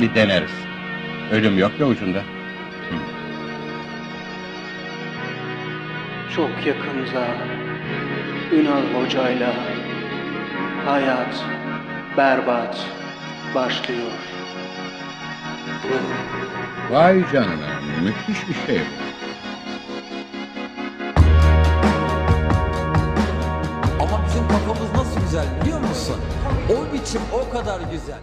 Bir deneriz. Ölüm yok ya ucunda. Çok yakında Ünal Hoca'yla hayat berbat başlıyor. Vay canına, müthiş bir şey bu. Ama bizim kafamız nasıl güzel biliyor musun? O biçim o kadar güzel.